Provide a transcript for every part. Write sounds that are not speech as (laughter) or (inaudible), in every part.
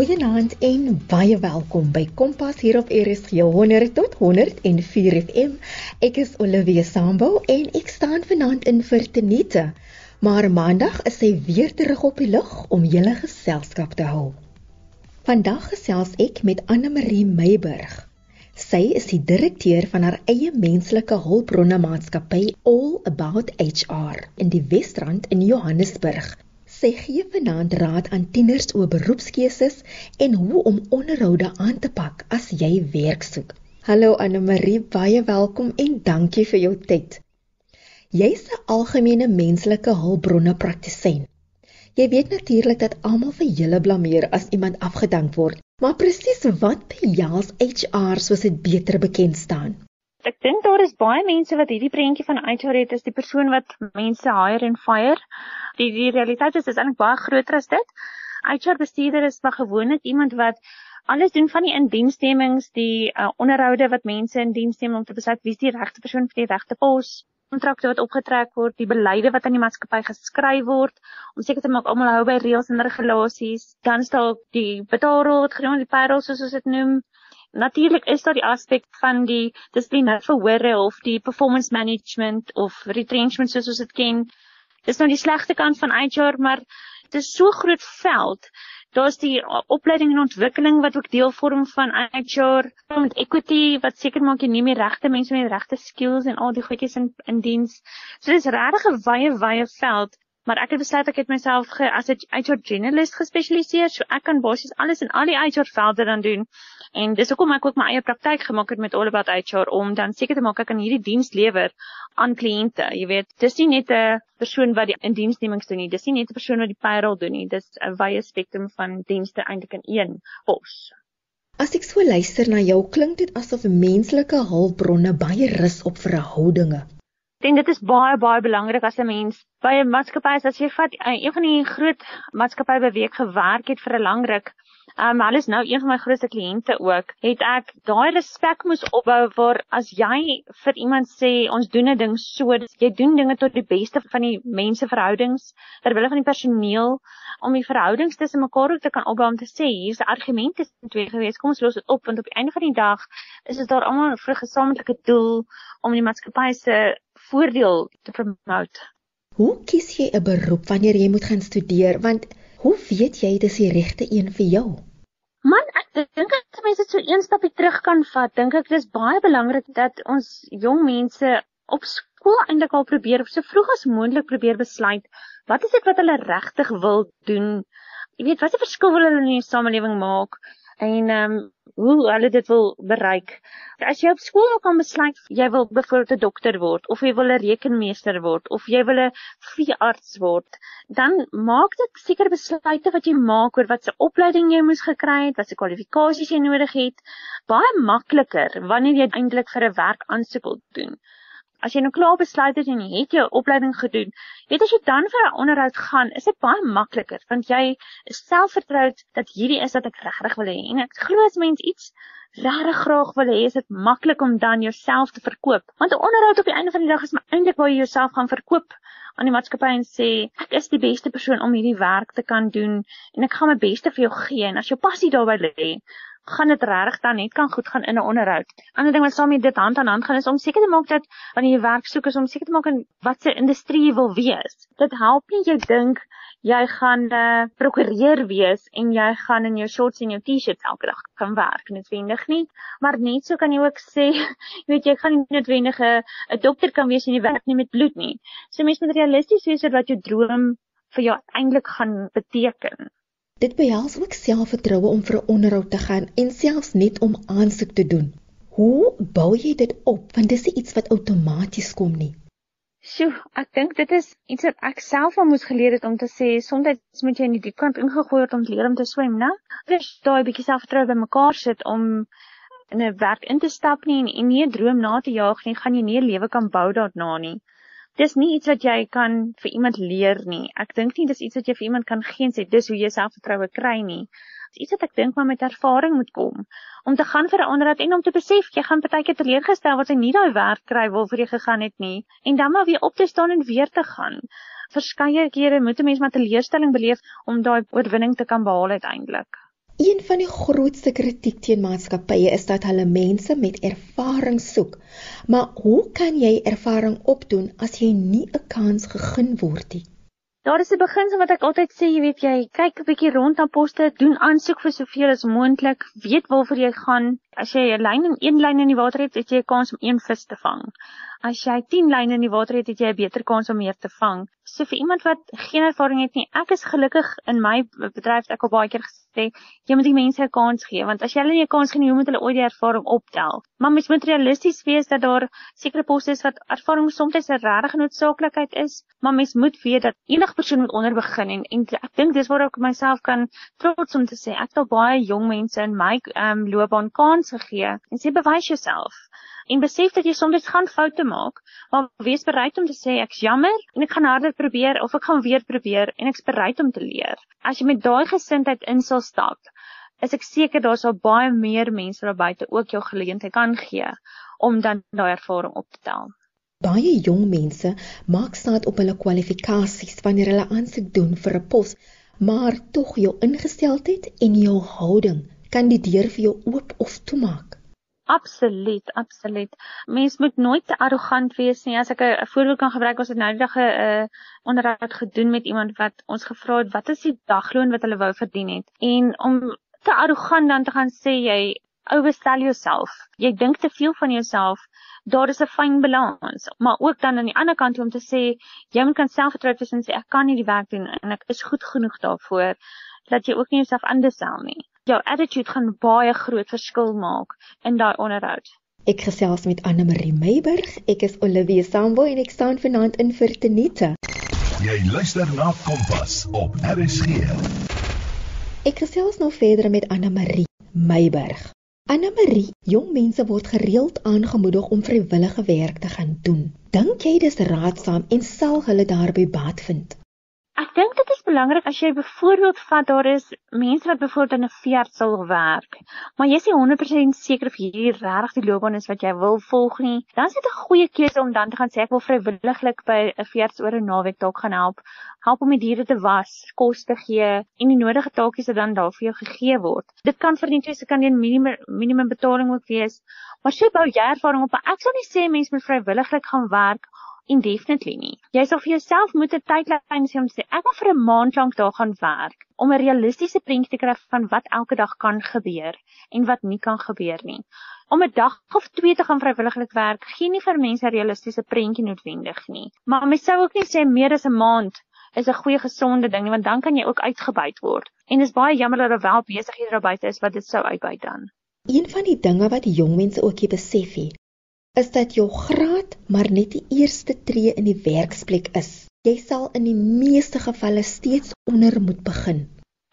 Goeienaand en baie welkom by Kompas hier op RSG 100 tot 104 FM. Ek is Olivia Sambo en ek staan vanaand in vir Tenita. Maar Maandag is sy weer terug op die lug om julle geselskap te hou. Vandag gesels ek met Anne Marie Meiburg. Sy is die direkteur van haar eie menslike hulpbronne maatskappy All About HR in die Wesrand in Johannesburg Sy gee vanaand raad aan tieners oor beroepskeuses en hoe om onderhoude aan te pak as jy werk soek. Hallo Anne Marie, baie welkom en dankie vir jou tyd. Jy's 'n algemene menslike hulpbronne praktisyn. Jy weet natuurlik dat almal vir julle blameer as iemand afgedank word, maar presies wat behels HR soos dit beter bekend staan? Ek dink daar is baie mense wat hierdie prentjie van HR het as die persoon wat mense hire en fire. Die die realiteit is dis eintlik baie groter as dit. HR bestuurder is maar gewoonlik iemand wat alles doen van die indiensstemmings, die uh, onderhoude wat mense in diens neem om te besluit wie is die regte persoon vir die regte pos, kontrakte wat opgetrek word, die beleide wat aan die maatskappy geskryf word om seker te maak almal hou by reëls en regulasies. Dan staan die betaalrol wat genoem die payroll soos ons dit noem Natuurlik is daar die aspek van die dissiplinêre verhore of die performance management of retrenchment soos ons dit ken. Dis nou die slegte kant van HR, maar dit is so groot veld. Daar's die opleiding en ontwikkeling wat ook deel vorm van HR, met equity wat seker maak jy neem die regte mense met die regte skills en al die goedjies in in diens. So dis regtig 'n wye wye veld maar ek het besluit ek het myself ge, as 'n HR generalist gespesialiseer, so ek kan basies alles in al die HR velde dan doen. En dis hoekom ek ook my eie praktyk gemaak het met All About HR om dan seker te maak ek kan hierdie diens lewer aan kliënte. Jy weet, dis nie net 'n persoon wat die indiensnemings doen nie, dis nie net 'n persoon wat die payroll doen nie, dis 'n wye spektrum van dienste eintlik in een pos. As ek so luister na jou, klink dit asof menslike hulpbronne baie rus op verhoudinge dink dit is baie baie belangrik as 'n mens by 'n maatskappy is as jy vat uh, een van die groot maatskappye by week gewerk het vir 'n lang ruk. Um hulle is nou een van my grootste kliënte ook. Het ek daai respek moes opbou waar as jy vir iemand sê ons doen 'n ding so, jy doen dinge tot die beste van die menseverhoudings, terwyl van die personeel om die verhoudings tussen mekaar ook te kan opbou om te sê hier's 'n argument tussen twee gewees. Kom ons los dit op want op die einde van die dag is dit daar almal vir 'n gesamentlike doel om die maatskappy se voordeel te promote. Hoe kies jy 'n beroep wanneer jy moet gaan studeer? Want hoe weet jy dis die regte een vir jou? Man, ek dink as mense dit so een stapie terug kan vat, dink ek dis baie belangrik dat ons jong mense op skool eintlik al probeer so vroeg as moontlik probeer besluit wat is dit wat hulle regtig wil doen? Jy weet, wat 'n verskil wil hulle in die samelewing maak? En ehm um, hoe hulle dit wil bereik. As jy op skool kan besluit jy wil byvoorbeeld 'n dokter word of jy wil 'n rekenmeester word of jy wil 'n veearts word, dan maak dit seker besluite wat jy maak oor wat se opleiding jy moes gekry het, wat se kwalifikasies jy nodig het, baie makliker wanneer jy eintlik vir 'n werk aansoek wil doen as jy nou klaar besluit het en jy het jou opleiding gedoen, weet as jy dan vir 'n onderhoud gaan, is dit baie makliker want jy is selfvertroud dat hierdie is wat ek regtig wil hê. En ek glo as mens iets regtig graag wil hê, is dit maklik om dan jouself te verkoop. Want 'n onderhoud op die einde van die dag is maar eintlik waar jy jouself gaan verkoop aan die maatskappy en sê ek is die beste persoon om hierdie werk te kan doen en ek gaan my beste vir jou gee en as jou passie daarbey lê, gaan dit regtig dan net kan goed gaan in 'n onderhoud. Ander ding wat saam met dit hand aan hand gaan is om seker te maak dat wanneer jy werk soek is om seker te maak in watter industrie jy wil wees. Dit help nie jy dink jy gaan 'n uh, prokureur wees en jy gaan in jou shorts en jou T-shirts elke dag kan werk noodwendig nie, maar net so kan jy ook sê, (laughs) jy weet jy gaan nie noodwendig 'n dokter kan wees en jy werk nie met bloed nie. So mens moet realisties wees oor wat jou droom vir jou eintlik gaan beteken. Dit behels ook selfvertroue om vir 'n onderhoud te gaan en selfs net om aansoek te doen. Hoe bou jy dit op? Want dis iets wat outomaties kom nie. Sjoe, ek dink dit is iets wat ek self al moes geleer het om te sê soms moet jy in die diep kant ingegooi word om te leer om te swem, né? Dis daai bietjie selfvertroue bymekaar sit om in 'n werk in te stap nie en nie 'n droom na te jaag nie, gaan jy nie 'n lewe kan bou daarna nie dis nie iets wat jy kan vir iemand leer nie. Ek dink nie dis iets wat jy vir iemand kan gee sê dis hoe jy selfvertroue kry nie. Dis iets wat ek dink maar met ervaring moet kom. Om te gaan vir 'n onderhoud en om te besef jy gaan partykeer teleurgestel word as jy nie daai werk kry waarvoor jy gegaan het nie en dan maar weer op te staan en weer te gaan. Verskeie kere moet 'n mens maar teleurstelling beleef om daai oorwinning te kan behaal uiteindelik. Een van die grootste kritiek teen maatskappye is dat hulle mense met ervaring soek. Maar hoe kan jy ervaring opdoen as jy nie 'n kans gegee word nie? Daar is 'n beginsel wat ek altyd sê, jy weet jy, kyk 'n bietjie rond aan poste, doen aansoek vir soveel as moontlik, weet waarvoor jy gaan. As jy 'n lyn en een lyn in die water het, het jy 'n kans om een vis te vang as jy 10 lyne in die water het, het jy 'n beter kans om meer te vang. So vir iemand wat geen ervaring het nie, ek is gelukkig in my bedryf ek al baie keer gesê, jy moet die mense 'n kans gee want as jy hulle nie 'n kans gee nie, hoe moet hulle ooit die ervaring optel? Maar mens moet realisties wees dat daar sekere poste is wat ervaring soms 'n regte noodsaaklikheid is, maar mens moet weet dat enige persoon moet onder begin en, en ek dink dis waar ek myself kan trots om te sê ek het al baie jong mense in my um, loopbaan kans gegee en sê bewys jouself en besef dat jy soms gaan foute maak, maar wees bereid om te sê ek's jammer en ek gaan harder probeer of ek gaan weer probeer en ek's bereid om te leer. As jy met daai gesindheid in sal stap, is ek seker daar sal baie meer mense daar buite ook jou geleentheid kan gee om dan daai ervaring op te tel. Baie jong mense maak staat op hulle kwalifikasies wanneer hulle aansoek doen vir 'n pos, maar tog jou ingesteldheid en jou houding kan die deur vir jou oop of toemaak. Absoluut, absoluut. Mens moet nooit te arrogant wees nie. As ek 'n voorbeeld kan gebruik, ons het nou die dag 'n uh, onderhoud gedoen met iemand wat ons gevra het wat is die dagloon wat hulle wou verdien het. En om te arrogant dan te gaan sê jy oversell jouself. Jy dink te veel van jouself. Daar is 'n fyn balans, maar ook dan aan die ander kant om te sê jy moet kan selfvertrou wees en sê ek kan nie die werk doen en ek is goed genoeg daarvoor dat jy ook nie jouself andersel nie jou attitude gaan baie groot verskil maak in daai onderhoud. Ek gesels met Anne Marie Meiburg. Ek is Olivia Sambo en ek staan vanaand in vir Tenita. Jy luister na Kompas op RSG. Ek gesels nou verder met Anne Marie Meiburg. Anne Marie, jong mense word gereeld aangemoedig om vrywillige werk te gaan doen. Dink jy dis raadsaam en sal hulle daarby baat vind? Ek dink dit is belangrik as jy byvoorbeeld vat daar is mense wat byvoorbeeld in 'n veerdsel werk, maar jy is nie 100% seker of hierdie regtig die loopbaan is wat jy wil volg nie. Dan is dit 'n goeie keuse om dan te gaan sê ek wil vrywilliglik by 'n veerds oor 'n naweek dalk gaan help, help om die diere te was, kos te gee en die nodige taakies wat dan daar vir jou gegee word. Dit kan vir die tweede kan 'n minimum minimum betaling ook wees. Maar sê bou jy ervaring op, ek sal nie sê mense moet vrywilliglik gaan werk indefinitely nie. Jy sal vir jouself moet 'n tydlyn sê om te sê ek wil vir 'n maand lank daar gaan werk om 'n realistiese prentjie te kry van wat elke dag kan gebeur en wat nie kan gebeur nie. Om 'n dag of twee te gaan vrywilliglik werk gee nie vir mense 'n realistiese prentjie noodwendig nie. Maar mens sou ook nie sê meer as 'n maand is 'n goeie gesonde ding nie want dan kan jy ook uitgebuit word. En dis baie jammer dat daar wel besighede daar buite is wat dit sou uitbuit dan. Een van die dinge wat jong mense ook hier besef het, is dat jou graad maar net die eerste tree in die werksplek is. Jy sal in die meeste gevalle steeds onder moet begin.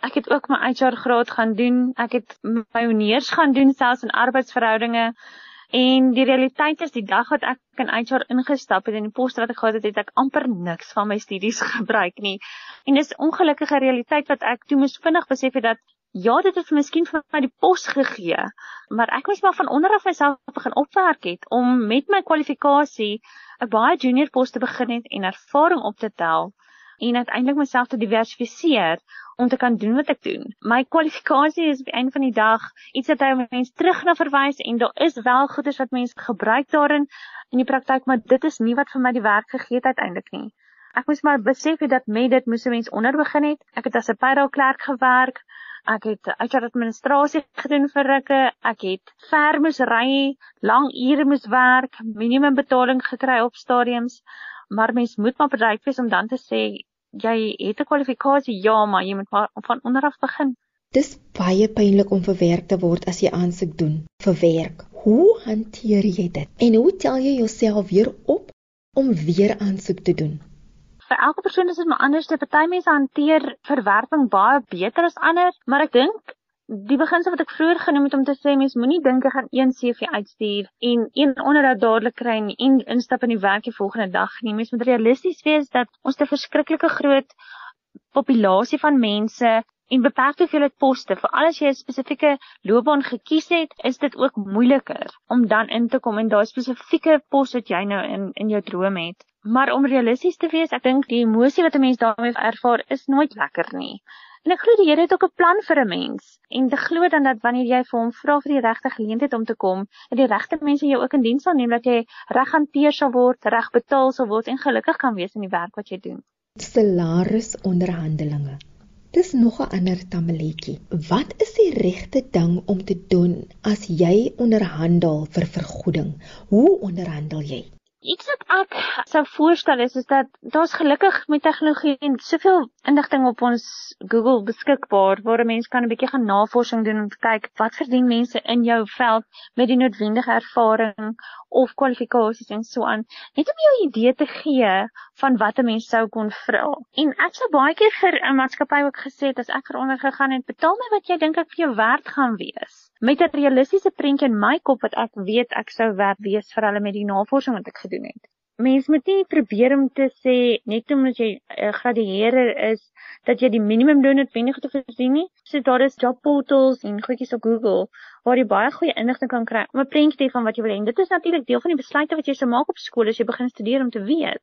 Ek het ook my HR graad gaan doen. Ek het my honeurs gaan doen selfs in arbeidsverhoudinge. En die realiteit is die dag wat ek in HR ingestap het en die poste wat ek gehad het, het ek amper niks van my studies (laughs) gebruik nie. En dis ongelukkige realiteit wat ek toe moes vinnig besef het dat Ja, dit het miskien vir my die pos gegee, maar ek moes maar van onder af myself begin opwerk het om met my kwalifikasie 'n baie junior pos te begin het en ervaring op te tel en uiteindelik myself te diversifiseer om te kan doen wat ek doen. My kwalifikasie is op die einde van die dag iets wat jy mense terug na verwys en daar is wel goedes wat mense gebruik daarin in die praktyk, maar dit is nie wat vir my die werk gegee het uiteindelik nie. Ek moes maar besef het dat met dit moes 'n mens onder begin het. Ek het as 'n payroll klerk gewerk Ek het HR administrasie gedoen vir rukke. Ek het ver moes ry, lang ure moes werk, minimum betaling gekry op stadiums. Maar mens moet maar bereid wees om dan te sê jy het 'n kwalifikasie, ja, maar jy moet van onder af begin. Dis baie pynlik om vir werk te word as jy aansoek doen vir werk. Hoe hanteer jy dit? En hoe tel jy jouself weer op om weer aansoek te doen? Vir elke persoon is dit maar anders. Party mense hanteer verwerping baie beter as ander, maar ek dink die beginsel wat ek vroeër genoem het om te sê mens moenie dink jy gaan een CV uitstuur en een onderhoud dadelik kry en instap in die werk die volgende dag nie. Mens moet realisties wees dat ons 'n verskriklike groot populasie van mense en beperkte hoeveelheid poste. Vir alles jy 'n spesifieke loopbaan gekies het, is dit ook moeiliker om dan in te kom in daai spesifieke pos wat jy nou in in jou droom het. Maar om realisties te wees, ek dink die emosie wat 'n mens daarmee ervaar is nooit lekker nie. En ek glo die Here het ook 'n plan vir 'n mens. En te glo dan dat wanneer jy vir hom vra vir die regte geleentheid om te kom, dat die regte mense jou ook in diens sal neem dat jy reg hanteer sal word, reg betaal sal word en gelukkig kan wees in die werk wat jy doen. Salaris onderhandelinge. Dis nog 'n ander tamaletjie. Wat is die regte ding om te doen as jy onderhandel vir vergoeding? Hoe onderhandel jy? Iets wat ek sou voorstel is is dat daar's gelukkig met tegnologie en soveel inligting op ons Google beskikbaar waar 'n mens kan 'n bietjie gaan navorsing doen om te kyk wat verdien mense in jou veld met die noodwendige ervaring of kwalifikasies en so aan. Net om jou 'n idee te gee van wat 'n mens sou kon vra. En ek sou baie keer vir 'n maatskappy ook gesê het as ek veronder gegaan het, betaal my wat jy dink ek vir jou werd gaan wees met 'n realistiese prentjie in my kop wat ek weet ek sou werd wees vir hulle met die navorsing wat ek gedoen het. Mens moet nie probeer om te sê net omdat jy 'n uh, gradueerder is dat jy die minimum loon noodwendig te verdien nie. So daar is job portals en goedjies op Google waar jy baie goeie inligting kan kry om 'n prentjie van wat jy wil hê. Dit is natuurlik deel van die besluite wat jy sou maak op skool as jy begin studeer om te weet.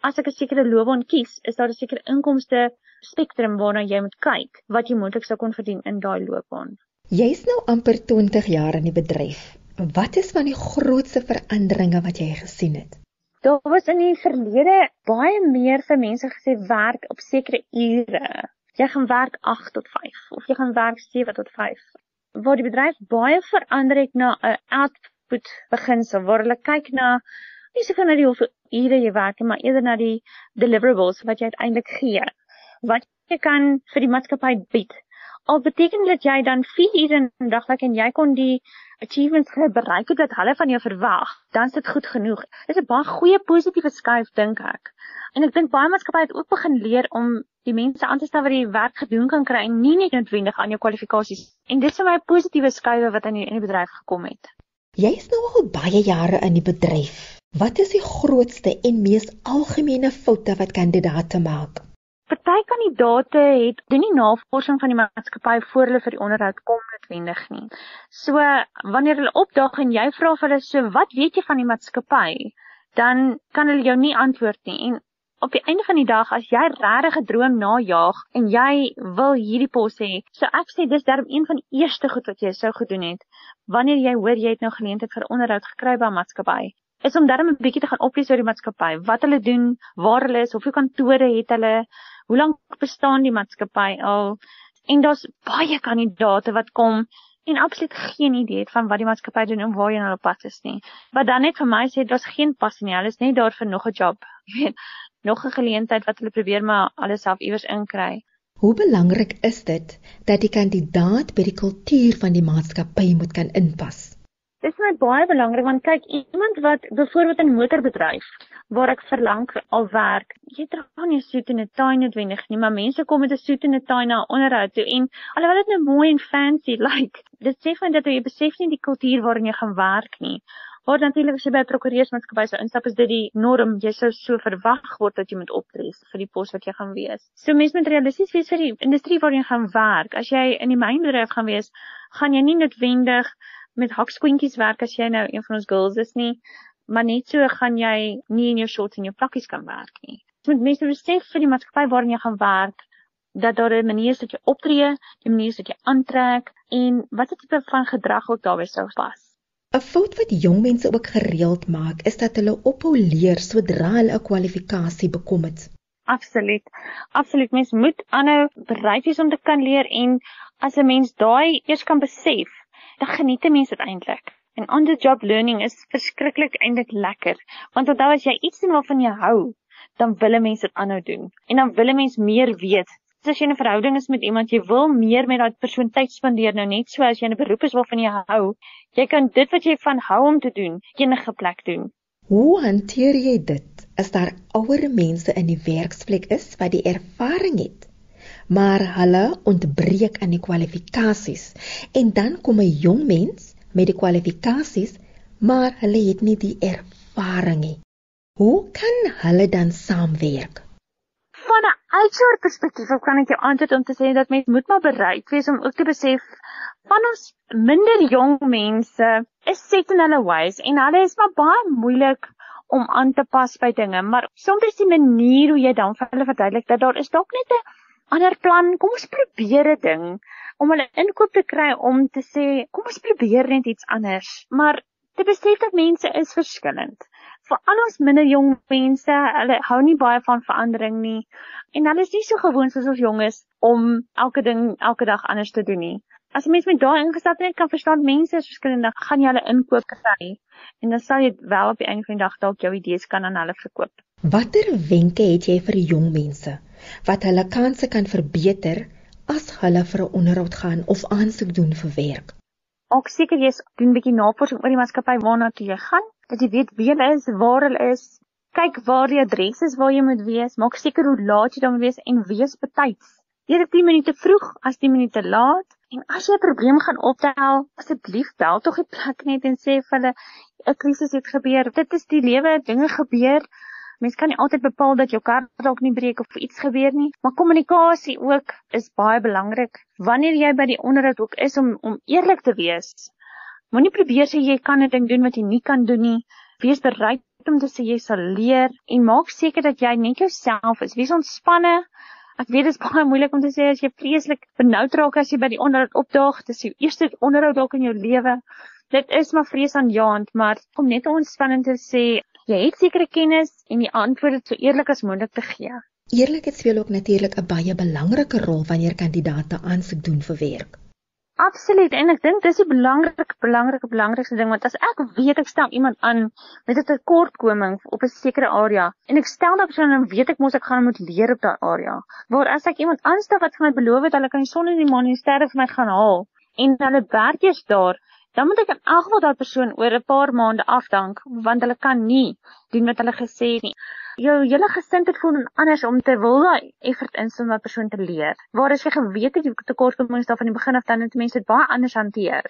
As ek 'n sekere loopbaan kies, is daar 'n sekere inkomste spektrum waarna jy moet kyk wat jy moontlik sou kon verdien in daai loopbaan. Jy's nou amper 20 jaar in die bedryf. Wat is van die grootste veranderinge wat jy gesien het? Daar was in die verlede baie meer vir mense gesê werk op sekere ure. Jy gaan werk 8 tot 5 of jy gaan werk 7 tot 5. Waar die bedryf baie verander het na 'n output beginsel waar hulle kyk na nie seker na die hoeveel ure jy werk nie, maar eerder na die deliverables wat jy uiteindelik gee. Wat jy kan vir die maatskappy bied al beteken dit jy dan 4 ure in 'n dag werk en jy kon die achievements bereik wat hulle van jou verwag, dan is dit goed genoeg. Dit is 'n baie goeie positiewe skuif dink ek. En ek dink baie maatskappye het ook begin leer om die mense aan te stel wat die werk gedoen kan kry en nie net noodwendig aan jou kwalifikasies. En dit is vir my 'n positiewe skuif wat in die, die bedryf gekom het. Jy is nou al baie jare in die bedryf. Wat is die grootste en mees algemene foute wat kandidaate maak? Party kandidate het doen nie navorsing van die maatskappy voor hulle vir die onderhoud kom noodwendig nie. So wanneer hulle opdaag en jy vra vir hulle so wat weet jy van die maatskappy, dan kan hulle jou nie antwoord nie. En op die einde van die dag as jy regtig 'n droom najag en jy wil hierdie pos hê, so ek sê dis darm een van die eerste goed wat jy sou gedoen het wanneer jy hoor jy het nou geleentheid vir onderhoud gekry by 'n maatskappy is om darm 'n bietjie te gaan oplees oor die maatskappy, wat hulle doen, waar hulle is, hoeveel kantore het hulle, hoe lank bestaan die maatskappy al en daar's baie kandidate wat kom en absoluut geen idee het van wat die maatskappy doen en waar hulle op pad is nie. Wat dan net vir my sê daar's geen passie nie. Hulle is net daar vir nog 'n job. (laughs) Jy weet, nog 'n geleentheid wat hulle probeer maar alles self iewers inkry. Hoe belangrik is dit dat die kandidaat by die kultuur van die maatskappy moet kan inpas? Dis my baie belangrik want kyk iemand wat byvoorbeeld in motorbedryf waar ek verlang al werk, jy dra nie 'n soet en 'n taai noodwendig nie, maar mense kom met 'n soet en 'n taai na onderhoud toe en alhoewel dit nou mooi en fancy (laughs) lyk, like, dit sê van dat jy besef nie die kultuur waarin jy gaan werk nie. Waar natuurlik as jy by 'n prokureursmaatskappy sou instap, is dit die norm, jy sou so verwag word dat jy moet optree vir die pos wat jy gaan wees. So mense moet realisties wees vir die industrie waarin jy gaan werk. As jy in die mynbedryf gaan wees, gaan jy nie noodwendig met hakskoentjies werk as jy nou een van ons girls is nie, maar net so gaan jy nie in jou shorts en jou plakkies kan werk nie. Jy moet mense besef vir die maatskappy waarin jy gaan werk dat daar 'n manier is dat jy optree, die manier is dat jy aantrek en watter tipe van gedrag ook daarby sou pas. 'n Fout wat jong mense ook gereeld maak, is dat hulle ophou leer sodra hulle 'n kwalifikasie bekom het. Absoluut. Absoluut. Mens moet aanhou bereid wees om te kan leer en as 'n mens daai eers kan besef, dan geniet 'n mens dit eintlik. En on the job learning is verskriklik eintlik lekker, want onthou as jy iets doen waarvan jy hou, dan wil 'n mens dit aanhou doen en dan wil 'n mens meer weet. As jy 'n verhouding is met iemand, jy wil meer met daai persoon tyd spandeer nou net so as jy 'n beroep is waarvan jy hou. Jy kan dit wat jy van hou om te doen, enige plek doen. Hoe hanteer jy dit as daar ouer mense in die werksplek is wat die ervaring het maar hulle ontbreek aan die kwalifikasies. En dan kom 'n jong mens met die kwalifikasies, maar hulle het nie die ervaring nie. Hoe kan hulle dan saamwerk? Van 'n HR perspektief kan ek jou antwoord om te sê dat mens moet maar bereid wees om ook te besef van ons minder jong mense is set in hulle ways en hulle is maar baie moeilik om aan te pas by dinge, maar soms is die manier hoe jy dan vir hulle verduidelik dat daar is dalk net 'n ander plan, kom ons probeer 'n ding om hulle inkoop te kry om te sê, kom ons probeer net iets anders. Maar te besef dat mense is verskillend. Vir al ons minder jong mense, hulle hou nie baie van verandering nie en hulle is nie so gewoond soos ons jonges om elke ding elke dag anders te doen nie. As jy mens met daai ingesteldheid kan verstaan mense is verskillend, dan gaan jy hulle inkoop kry en dan sal jy wel op die einde van die dag dalk jou idees kan aan hulle verkoop. Watter wenke het jy vir jong mense wat hulle kansse kan verbeter as hulle vir 'n onderhoud gaan of aansoek doen vir werk? Ook seker jy doen 'n bietjie navorsing oor die maatskappy waarna toe jy gaan, dat jy weet wie hulle is, waar hulle is, kyk waar die adres is waar jy moet wees, maak seker hoe laat jy daar moet wees en wees betyds. Eerder 10 minute vroeg as 10 minute laat. En as jy 'n probleem gaan optel, asseblief bel tog die plek net en sê vir hulle 'n krisis het gebeur. Dit is die lewe, dinge gebeur. Mens kan nie altyd bepaal dat jou kar dalk nie breek of iets gebeur nie, maar kommunikasie ook is baie belangrik. Wanneer jy by die onderhoud ook is om om eerlik te wees. Moenie probeer sê jy kan 'n ding doen wat jy nie kan doen nie. Wees bereid om te sê jy sal leer en maak seker dat jy net jouself is. Wees ontspanne. Ek weet dit is (laughs) baie moeilik om te sê as jy vreeslik benoud raak as jy by die onderhoud opdaag, dis jou eerste onderhoud dalk in jou lewe. Dit is maar vreesaanjaend, maar om net ontspanning te sê, jy het sekere kennis en die antwoorde so eerlik as moontlik te gee. Eerlikheid speel ook natuurlik 'n baie belangrike rol wanneer kandidaate aansoek doen vir werk. Absoluut en ek dink dis 'n belangrike belangrike belangrikste ding want as ek weet ek stel iemand aan met 'n tekortkoming op 'n sekere area en ek stel dat persoon dan weet ek mos ek gaan moet leer op daai area. Waar as ek iemand aanstel wat vir my beloof het hulle kan die son en die maan en die sterre vir my gaan haal en hulle werk eers daar, dan moet ek in elk geval daai persoon oor 'n paar maande afdank want hulle kan nie doen wat hulle gesê het nie jou hele gesindheid voel anders om te wil daai effort insit om 'n persoon te leer. Waar as jy geweet het jy tekortkomings daar van die begin af dan het mense dit baie anders hanteer.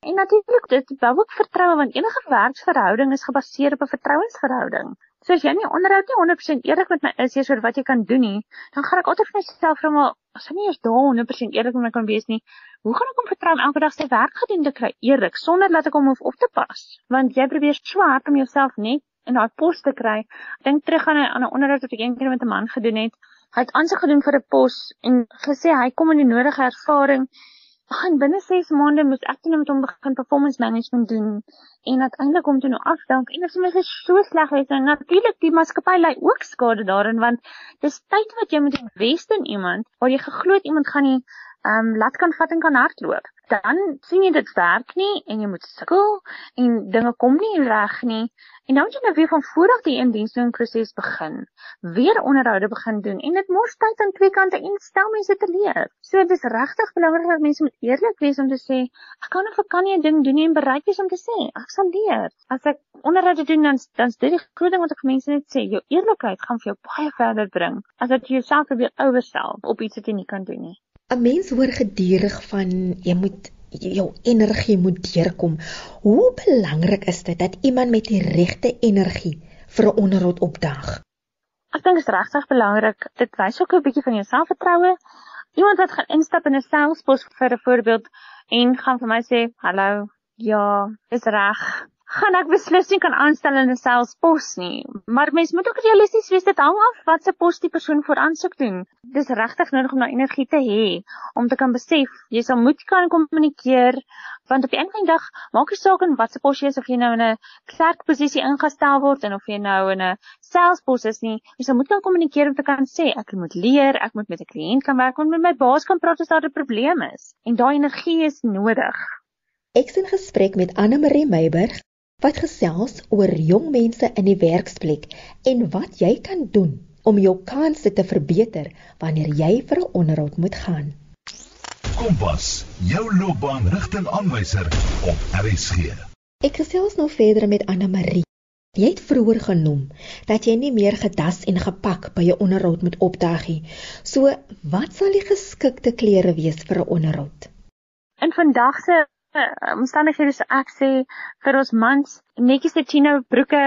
En natuurlik dit bou ook vertroue want enige werksverhouding is gebaseer op 'n vertrouensverhouding. So as jy nie onderhoud nie 100% eerlik met my is oor wat jy kan doen nie, dan gaan ek altyd vir myself vra maar as hy nie eens daar 100% eerlik met my kan wees nie, hoe gaan ek hom vertrou om elke dag sy werk gedoen te kry eerlik sonder dat ek hom hoef op te pas? Want jy probeer swaar om jouself net in daai pos te kry. Ek dink terug aan 'n aan 'n onderhoud wat ek eendag met 'n man gedoen het. Hy het aansoek gedoen vir 'n pos en gesê hy kom in die nodige ervaring. Gaan binne 6 maande moet ek net met hom begin performance management doen. En uiteindelik kom toe nou afdank en dit is net so sleg wees. En natuurlik die maatskappy ly ook skade daarin want dis tyd wat jy moet invest in iemand waar jy geglo het iemand gaan nie ehm um, laat kan vat en kan hardloop. Dan sien jy dit werk nie en jy moet sukkel en dinge kom nie reg nie. En dan moet jy nou weer van voor af die indiensdiensproses begin. Weer onderhoude begin doen en dit mors tyd aan twee kante en stel mense te leer. So dis regtig belangrik dat mense moet eerlik wees om te sê, ek kan of ek kan nie 'n ding doen nie en bereid wees om te sê, ek sal leer. As ek onderhoude doen dan dan's dit die groot ding wat ek mense net sê, jou eerlikheid gaan vir jou baie verder bring as dat jy jouself probeer ouerstel op iets wat jy nie kan doen nie. 'n Mens hoor gedurig van jy moet jou energie moet deurkom. Hoe belangrik is dit dat iemand met die regte energie vir 'n onderhoud opdaag? Ek dink dit is regtig belangrik. Dit wys ook 'n bietjie van jou selfvertroue. Iemand wat gaan instap in 'n salespos vir 'n voorbeeld en gaan vir my sê, "Hallo, ja, dis reg gaan ek beslis nie kan aanstel in 'n selfspos nie. Maar mens moet ook realisties wees dit hang af wat se pos die persoon voor aansoek doen. Dis regtig nodig om daai energie te hê om te kan besef jy sal moet kan kommunikeer want op die einde van die dag maak nie saak in watter pos jy is of jy nou in 'n klerkposisie ingestel word en of jy nou in 'n selfspos is nie. Jy sal moet kan kommunikeer om te kan sê ek moet leer, ek moet met 'n kliënt kan werk en met my baas kan praat as daar 'n probleem is. En daai energie is nodig. Ek sien gesprek met Anne Marie Meiburg wat gesels oor jong mense in die werksplek en wat jy kan doen om jou kansse te verbeter wanneer jy vir 'n onderhoud moet gaan. Kompas, jou loopbaanrigtingaanwyser op RSG. Ek gesels nou verder met Anna Marie. Jy het vroeër genoem dat jy nie meer gedas en gepak by 'n onderhoud moet opdaag nie. So, wat sal die geskikte klere wees vir 'n onderhoud? In vandag se omstandighede so ek sê vir ons mans netjies 'n chino broeke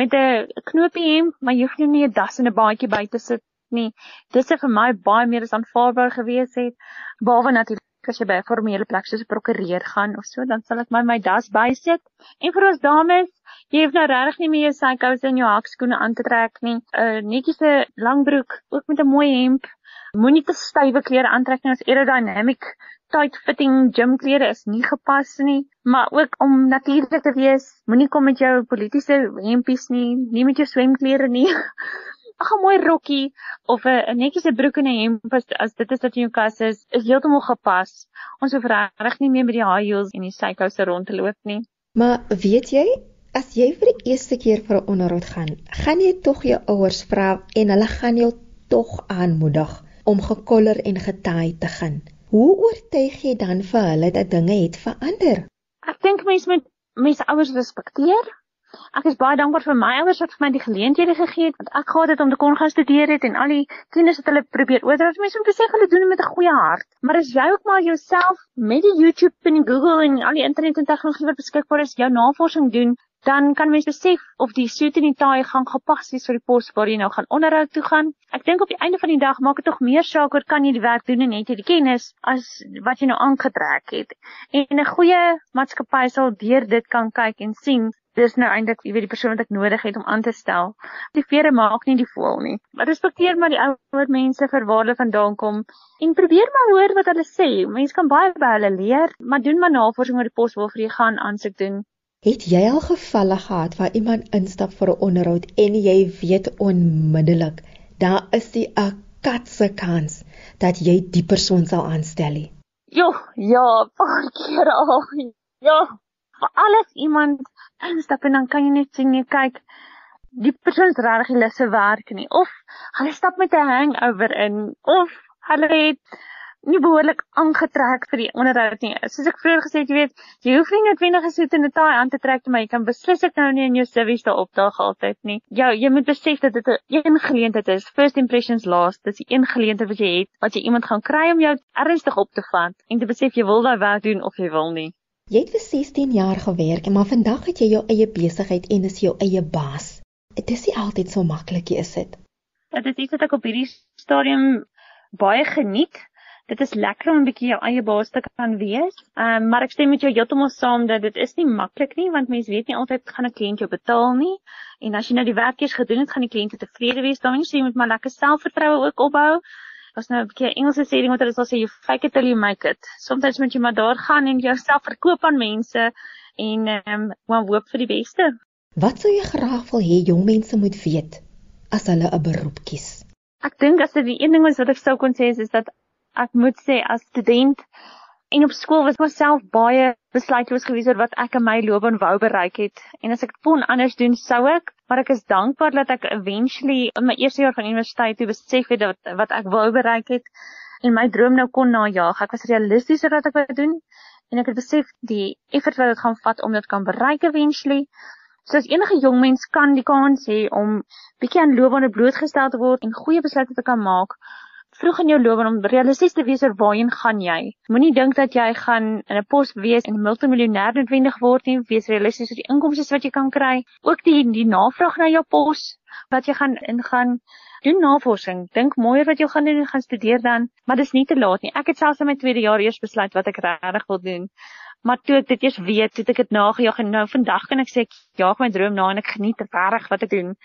met 'n knoopie hem, maar jy hoef nie 'n das en 'n baadjie by te sit nie. Dis vir my baie meer as aanvaarbaar gewees het. Behalwe natuurlik as jy by 'n formele plek soos 'n prokureur gaan of so, dan sal ek my my das bysit. En vir ons dames, jy hoef nou regtig nie meer jou sykous en jou hakskoene aan te trek nie. 'n Netjies 'n lang broek, ook met 'n mooi hemp Moenie te stywe klere aantrek nie as aerodynamic tight fitting gym klere is nie gepas nie, maar ook om natuurlik te wees. Moenie kom met jou politieke hempies nie, nie met jou swemklere nie. (laughs) Ag 'n mooi rokkie of 'n netjiese broek en 'n hemp as, dit is wat in jou kas is, is heeltemal gepas. Ons hoef regtig nie meer met die high heels en die sykouse rond te loop nie. Maar weet jy, as jy vir die eerste keer vir 'n onderhoud gaan, gaan jy tog jou ouers vra en hulle gaan jou tog aanmoedig om gekoller en getaai te gaan. Hoe oortuig jy dan vir hulle dat dinge het verander? Ek dink mense moet mense ouers respekteer Ek is baie dankbaar vir my ouers wat vir my die geleenthede gegee het want ek gehad het om te kon gaan studeer het en al die kennis wat hulle probeer oordra. Mense moet sê hulle doen dit met 'n goeie hart. Maar as jy ook maar jouself met die YouTube en die Google en al die internet en tegnologie wat beskikbaar is, jou navorsing doen, dan kan mens besef of die suit en die taai gaan gepas wees vir die pos waar jy nou gaan onderhoud toe gaan. Ek dink op die einde van die dag maak dit tog meer saak oor kan jy die werk doen en het jy die kennis as wat jy nou aangetrek het. En 'n goeie maatskappy sal deur dit kan kyk en sien dis nou eintlik jy weet die persoon wat ek nodig het om aan te stel. Die vere maak nie die voël nie. Maar respekteer maar die ouer mense vir waar hulle vandaan kom en probeer maar hoor wat hulle sê. Mense kan baie by hulle leer, maar doen maar navorsing oor die pos waarvoor jy gaan aansoek doen. Het jy al gevalle gehad waar iemand instap vir 'n onderhoud en jy weet onmiddellik daar is die 'n katse kans dat jy die persoon sal aanstel? Jo, ja, paar keer al. Ja, vir alles iemand instap en dan kan jy net sien jy kyk die persoon is regtig nie lus vir werk nie of hulle stap met 'n hangover in of hulle het nie behoorlik aangetrek vir die onderhoud nie. Soos ek vroeër gesê het, jy weet, jy hoef nie noodwendig 'n soet en 'n taai aan te trek nie, maar jy kan beslis ek nou nie in jou civies daar opdaag altyd nie. Ja, jy moet besef dat dit 'n een geleentheid is. First impressions last. Dit is 'n een geleentheid wat jy het wat jy iemand gaan kry om jou ernstig op te vat en te besef jy wil daai werk doen of jy wil nie. Jy het vir 16 jaar gewerk, maar vandag het jy jou eie besigheid en is jou eie baas. Dit is nie altyd so maklik nie, is dit? Dit is iets wat ek op hierdie stadium baie geniet. Dit is lekker om 'n bietjie jou eie baas te kan wees. Ehm um, maar ek stem met jou heeltemal saam dat dit is nie maklik nie want mense weet nie altyd gaan 'n kliënt jou betaal nie. En as jy nou die werk eers gedoen het, gaan die kliënt tevrede wees daarmee. So jy moet maar lekker selfvertroue ook opbou was nou 'n bietjie Engelse sê ding wat hulle sal sê you fake it till you make it. Soms moet jy maar daar gaan en jouself verkoop aan mense en ehm um, maar hoop vir die beste. Wat sou jy graag wil hê jong mense moet weet as hulle 'n beroep kies? Ek dink as dit die een ding is wat ek sou kon sê is, is dat ek moet sê as student en op skool was myself baie besluitloos gewees oor wat ek in my loopbaan wou bereik het. En as ek dit kon anders doen, sou ek, maar ek is dankbaar dat ek eventually in my eerste jaar van universiteit toe besef het dat wat ek wou bereik het en my droom nou kon najag. Ek was realisties oor wat ek wou doen en ek het besef die effort wat dit gaan vat om dit kan bereik eventually. So as enige jong mens kan die kans hê om bietjie aan loopbane blootgestel te word en goeie besluite te kan maak, vroeg in jou loopbaan om realisties te wees oor waarheen gaan jy. Moenie dink dat jy gaan in 'n pos wees en 'n multimiljonêr noodwendig word nie. Wees realisties oor die inkomste wat jy kan kry, ook die die navraag na jou pos wat jy gaan ingaan. Doen navorsing. Dink mooi oor wat jy gaan doen en gaan studeer dan, maar dis nie te laat nie. Ek het selfs in my tweede jaar eers besluit wat ek regtig wil doen. Maar toe ek dit eers weet, het ek dit nagejaag en nou vandag kan ek sê ek jaag my droom na en ek geniet regtig wat ek doen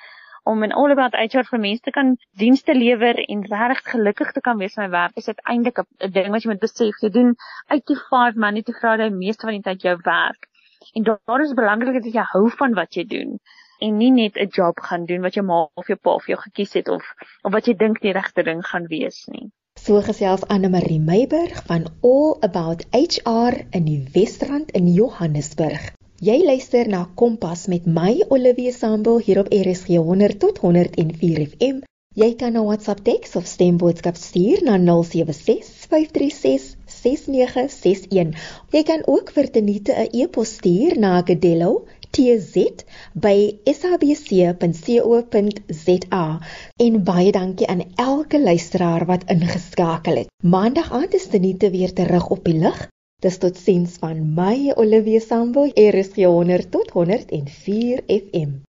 om in all about HR vir mense te kan dienste lewer en regtig gelukkig te kan wees met my werk is dit eintlik 'n ding wat jy moet besef. Jy doen uit die 5 Monday to Friday meeste van die tyd jou werk. En daar is belangrik dat jy hou van wat jy doen en nie net 'n job gaan doen wat jou ma of jou pa vir jou gekies het of of wat jy dink die regte ding gaan wees nie. So gesels Anne Marie Meiburg van All About HR in die Wesrand in Johannesburg. Jy luister na Kompas met my Olivia Sambo hier op RSG 100 tot 104 FM. Jy kan 'n WhatsApp teks of stemboodskap stuur na 0765366961. Jy kan ook vir Tenite 'n e-pos stuur na gedello@sabc.co.za. En baie dankie aan elke luisteraar wat ingeskakel het. Maandag aand is Tenite weer terug op die lig. Dis tot sins van my Olivia Sambo, RSG 100 tot 104 FM.